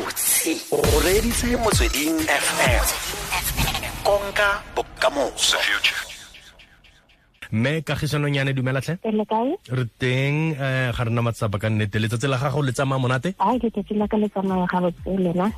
gabotse o reditse motsweding fm konka bokamoso. Mme Kagiso Nonyane dumelatlhe le kae? Re teng um ga rena matsapa ka nnete. Letsatsi la gago le tsamaya monate? A letsatsi la ka le tsamaya ga botse lena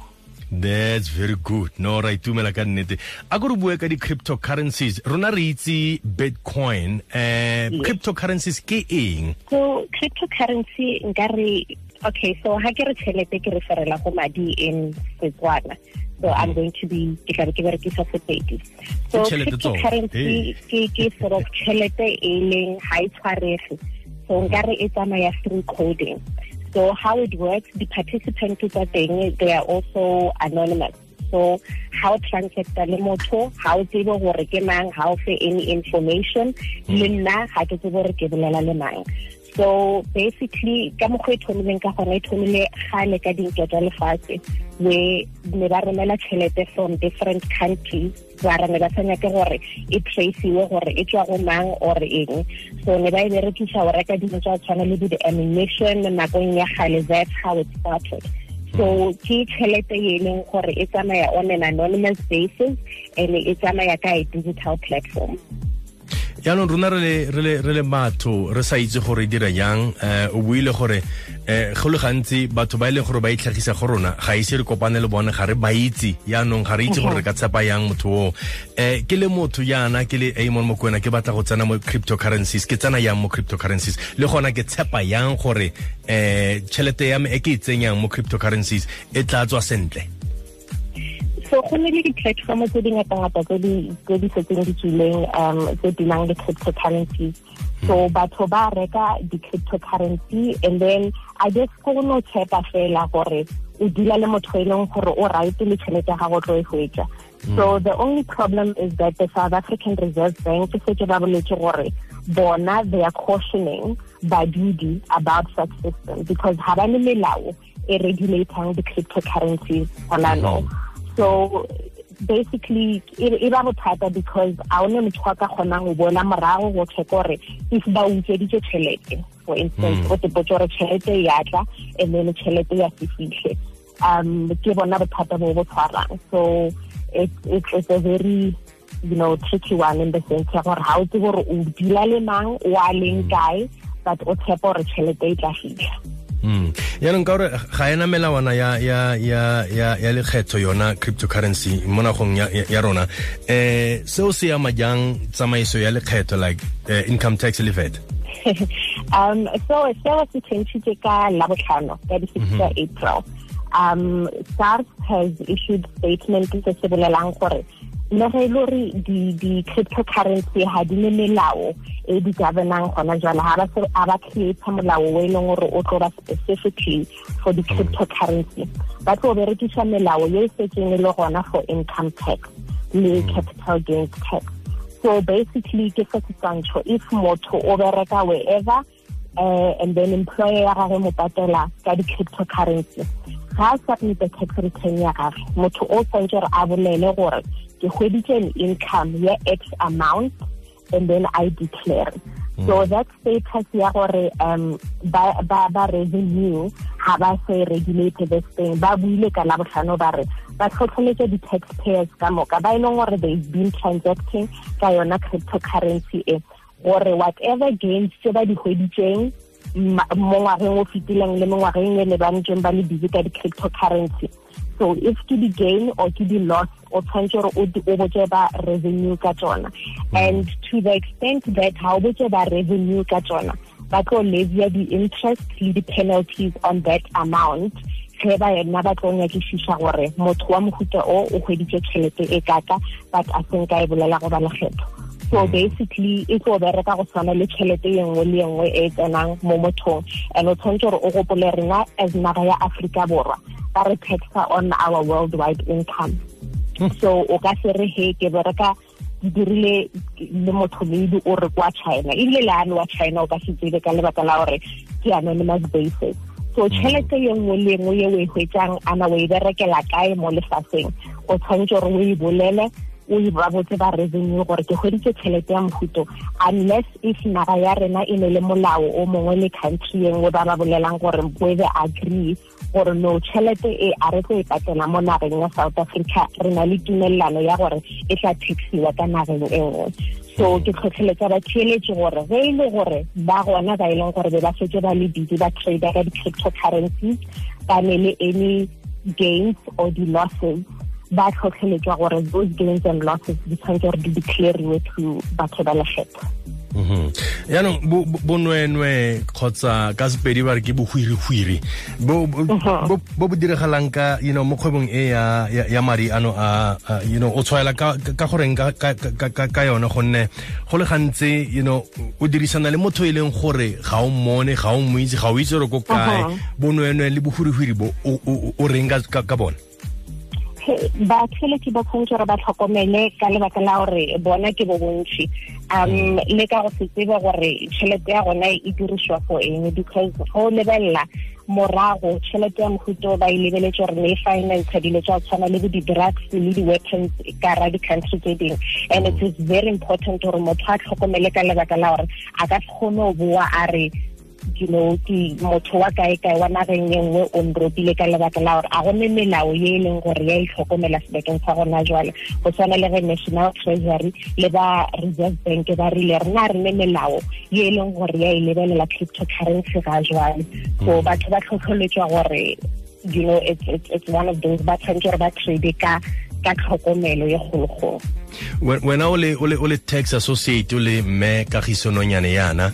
that's very good. No ra itumela ka nnete. A ko re bue ka di-cryptocurrencies rona re itse bitcoin. Um cryptocurrencies ke eng? So cryptocurrency nka re okay so ha ke re tšhelete ke referela go madi in setswana. So i'm mhm. going to be ke tla be ke berekisa sepedi so Ke tjhelete tsone. cryptocurrency ke sort of tšhelete e leng ha e tshwarege so nka re e tsamaya through coding. So how it works the participants tsa teng they are also anonymous. So how transacta le motho ha o tsebe gore ke mang ha o fe any information le mm. nna ga ke tsebe gore ke bolela le mang so basically ka mokgwa e thomileng ka gona e thomile gale ka dinka tsa lefatshe we ne ba romela tšhelete from different countries. Bara ne ba sa nyake gore e traceiwe gore e tswa go mang or eng. So ne ba e berekisa go reka dilo tsa tshwana le di-ammunition nakong ya gale that's how it started. So ke tšhelete e leng gore e tsamaya on an anonymous basis and e tsamaya ka a digital platform yaanong rona re le- batho re sa itse gore dira jang um o buile gore um go le gantsi batho ba e leng gore ba itlhagisa go rona ga ise re kopane le bone ga re ba itse. Yaanong ga re itse gore re ka tshepa yang motho oo. Um ke le motho yana ke le amon mokwena ke batla go tsena mo cryptocurrencies ke tsena yang mo cryptocurrencies? Le gona ke tshepa yang gore um tšhelete ya me e ke e tsenyang mo cryptocurrencies e tla tswa sentle so go ne le di-platform tse di ngata-ngata tse di tse di setseng di tswileng um tse di nang le cryptocurrencies so batho ba reka di-cryptocurrency and then i just go no tshepa fela gore o dula le motho e leng gore o right le tšhelete ya gago tlo e hwetša. So the only problem is that the south african reserve bank ke setse ba boletse gore bona they are cautioning badudi about such system because ga ba le melao e regulatang di-cryptocurrencies gona no so basically e ba bothata because a one motho a ka kgonang go boela morago go check gore if ba utsweditse tšhelete for instance o tepotse gore tšhelete ya tla and then tšhelete ya se fitlhe um ke bona bothata bo bo tshwarang. So it's, it's, it's a very you know tricky one in the sense ya gore ga o tsebe gore o dila le mang o a leng kae but o tshepa gore tšhelete e tla fitlha Mm. Yaanong ka gore ga ena melawana ya ya ya ya ya lekgetho yona cryptocurrency mo nagong ya, ya, ya rona. Eh seo se ama jang tsamaiso ya lekgetho like uh, income tax le vet um so seo se tshentšhitse ka labotlhano ka di-six tsa april. Um sars has issued statement se se bolelang gore le ge le gore di- di-cryptocurrency ga di le melao e di governang gona jale ga ba create molao o e leng gore o tlo ba specifically for di-cryptocurrency ba tlo berekisa melao ye e setseng e le gona for income tax le capital gains tax. So basically ke se se tshwantsho if motho o bereka wherever uh, and then employer ya gagwe mo patela ka di-cryptocurrency ga a submita tax return ya gagwe motho o tshwanetse gore a bolele gore ke hweditse an income ya x amount and then i declare. So that status ya gore um ba ba ba revenue ha ba se regulate this thing ba buile ka la botlhano ba re ba tlhotlheletse di-taxpayers ka moka. Ba e leng gore they've been transacting ka yona cryptocurrency e. Gore whatever gains tse ba di hweditseng mo ngwageng o fetileng le mo ngwageng e le ba ntseng ba le busy ka di-cryptocurrency. So if ke di-gain or ke di-loss o tshwanetse gore o botse ba revenue ka tsona. Mm. And to the extent that ha o botse ba revenue ka tsona ba tlo levia di-interest le di-penalties on that amount. Ge ba yona ba tlo nyakišiša gore motho wa mohuta o o hweditse tšhelete e kaka but a seng ka e bolela go ba lekgetho so mm. basically e tlo bereka go tshwana le tšhelete ye nngwe le nngwe e tsenang mo mothong. And o tshwanetse gore o gopole rena as naga ya aforika borwa ba re taxa on our worldwide income. Hmm. So o ka se re he ke bereka ke dirile le motho maybe o re kwa china. Ebile le ane wa china o ka se tsebe ka lebaka la gore ke anonymous basis. So hmm. tšhelete ye nngwe le nngwe ye o e hwetsang ana o e berekela kae mo lefatsheng? O tshwanetse gore o e bolele o e ba ba revenue gore ke hweditse tšhelete ya unless if naga ya rena e ne le molao o mongwe le country e nngwe ba ba bolelang gore the agree gore no tšhelete e a re tlo e patela mo nageng ya south africa re na le tumelelano ya gore e tla taxiwa ka nageng e nngwe. So ke tlhotlheletsa batheeletse gore ge e le gore ba gona ba e leng gore be ba setse ba le busy ba trader ka di-cryptocurrencies ba ne le any gains or di-losses ba tlhotlheletswa gore those gains and losses di tshwanetse gore di declariwe to batho ba lekgetho Mhm. yaanong bonwenwe kgotsa ka sepedi ba re ke bohwirihwiri. Bo bo bo diragalang ka you know mo kgwebong e ya ya madi ano a you know o tshwaela ka ka goreng ka ka ka yone gonne go le gantsi you know o dirisana le motho e leng gore ga o mmone ga o moitse ga o itse gore ko kae. Bonweenwe le bohwirihwiri bo o reng ka bone ba tshwanetse gore ba tlhokomele ka lebaka la gore bona ke bo bontši um le ka go se tsebe gore tšhelete ya gona e dirisiwa for eng? Because go lebelela morago tšhelete ya mohuto ba e lebeletse gore ne e finance dilo tsa tshwana le bo di-drugs le di-weapons ka ra di-country tse dingwe and it is very important gore motho a tlhokomele ka lebaka la gore a ka kgone go boa a re you know ke motho wa kae kae wa nageng e nngwe o nropile ka lebaka la gore a gone melao ye e leng gore ya itlhokomela sebekeng sa gona jwale. Go tshwana le ge national treasury le ba reserve bank ba rile rena re ne melao ye e leng gore ya e lebelela cryptocurrency ga jwale. So batho ba tlhotlholetswa gore you know it's, it's, it's one of those ba tshwanetse gore ba trade ka ka tlhokomelo kgologolo wena o le tax associate o le mme yana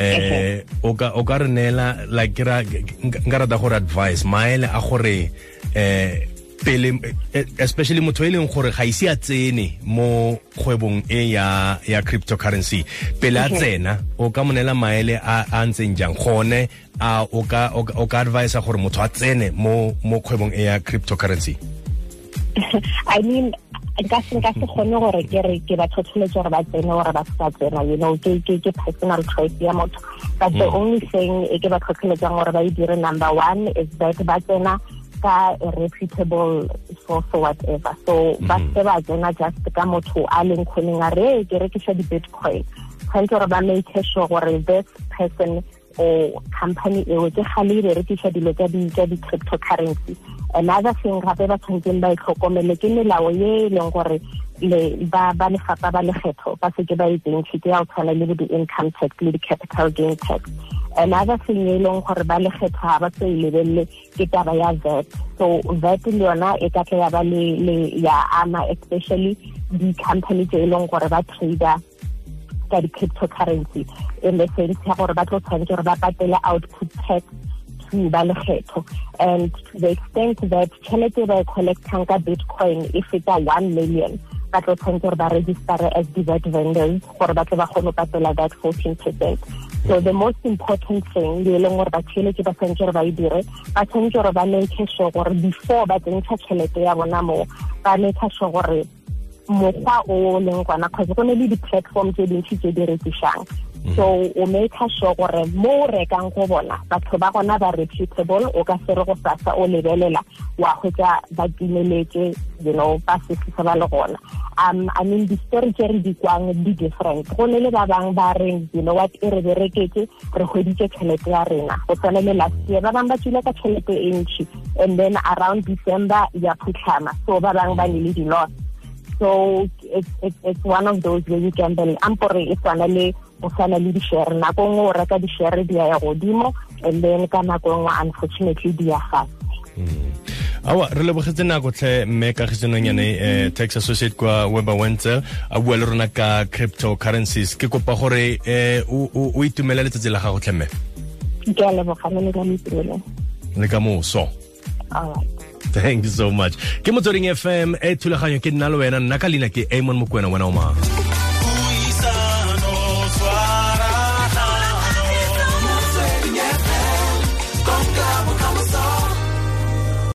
eh o ka o ka re neela like ra nka rata gore advice maele a gore eh pele especially motho e leng gore ga ise a tsene mo kgwebong e ya ya cryptocurrency. Pele a tsena o ka monela maele a a ntseng jang. Gone a o ka o ka advise gore motho a tsene mo mo kgwebong e ya cryptocurrency i mean nka se nka se kgone gore ke re ke ba tlhotlheletse gore ba tsene gore ba ska tsena you know ke ke ke personal choice ya motho. But the mm. only thing e ke ba tlhotlheletsang gore ba e dire number one is that ba tsena ka a reputable source or whatever. So ba mm-hmm. se ba tsena just ka motho a leng kgoneng a re ke rekisa di-bitcoin. Tshwanetse gore ba make sure gore this person or company eo ke gale e berekisa dilo tsa di-cryptocurrency. Another thing gape ba tshwanetseng ba itlhokomele ke melao ye e gore ba ba lefapha ba lekgetho ba seke ba e ke ya le di-income tax le di-capital gain tax. Another thing e leng gore ba lekgetho ga ba tse e ke taba ya so vat le yona e ka ya ba le ya ama especially di-company tse e leng gore ba trader ka di-cryptocurrency. In the sense ya gore ba tlo tshwanetse gore ba patele output tax to ba lekgetho. And to the extent that tšhelete ba e collectang ka bitcoin e feta one million ba tlo tshwanetse gore ba registere as di-vat vendors gore ba tle ba kgone go patela that fourteen percent. So the most important thing le e leng gore batheeletsi ba tshwanetse gore ba e dire ba tshwanetse gore ba make sure gore before ba tsentsha tšhelete ya bona mo ba make sure gore mokgwa o leng kwana cause go ne le di-platform tse dintsi tse di rekisang. So o make sure gore mo o rekang go bona batho ba gona ba reputable o ka se re go sasa o lebelela wa hwetsa ba timeletse you know ba sesisa ba le gona. Um i mean di-story tse re di kwang di different. Go ne le ba bang ba reng you know what e re bereketse re hweditse tšhelete ya rena. Go tshwana le last year ba bang ba tswile ka tšhelete e ntšhi and then around december ya phutlhama so ba bang ba ne le di-loss so it's, it's, it's one of those where you gamble ampore e tshwana le o tshwana le di-share nako nngwe o reka di-share di ya ya godimo and then ka nako nngwe unfortunately di ya fatshe awa re lebogetse nako tlhe mme kagisenonyane um tax associate kwa weber wentse a bua le rona ka cryptocurrencies. Ke kopa gore um o itumela letsatsi la gago tlhe mme. Ke a lebogamele ka leitumele le ka moso. Alright thank you so much. Ke motsweding fm e thulaganyo ke nna le wena nna ka leina ke amon mokwena wena o mang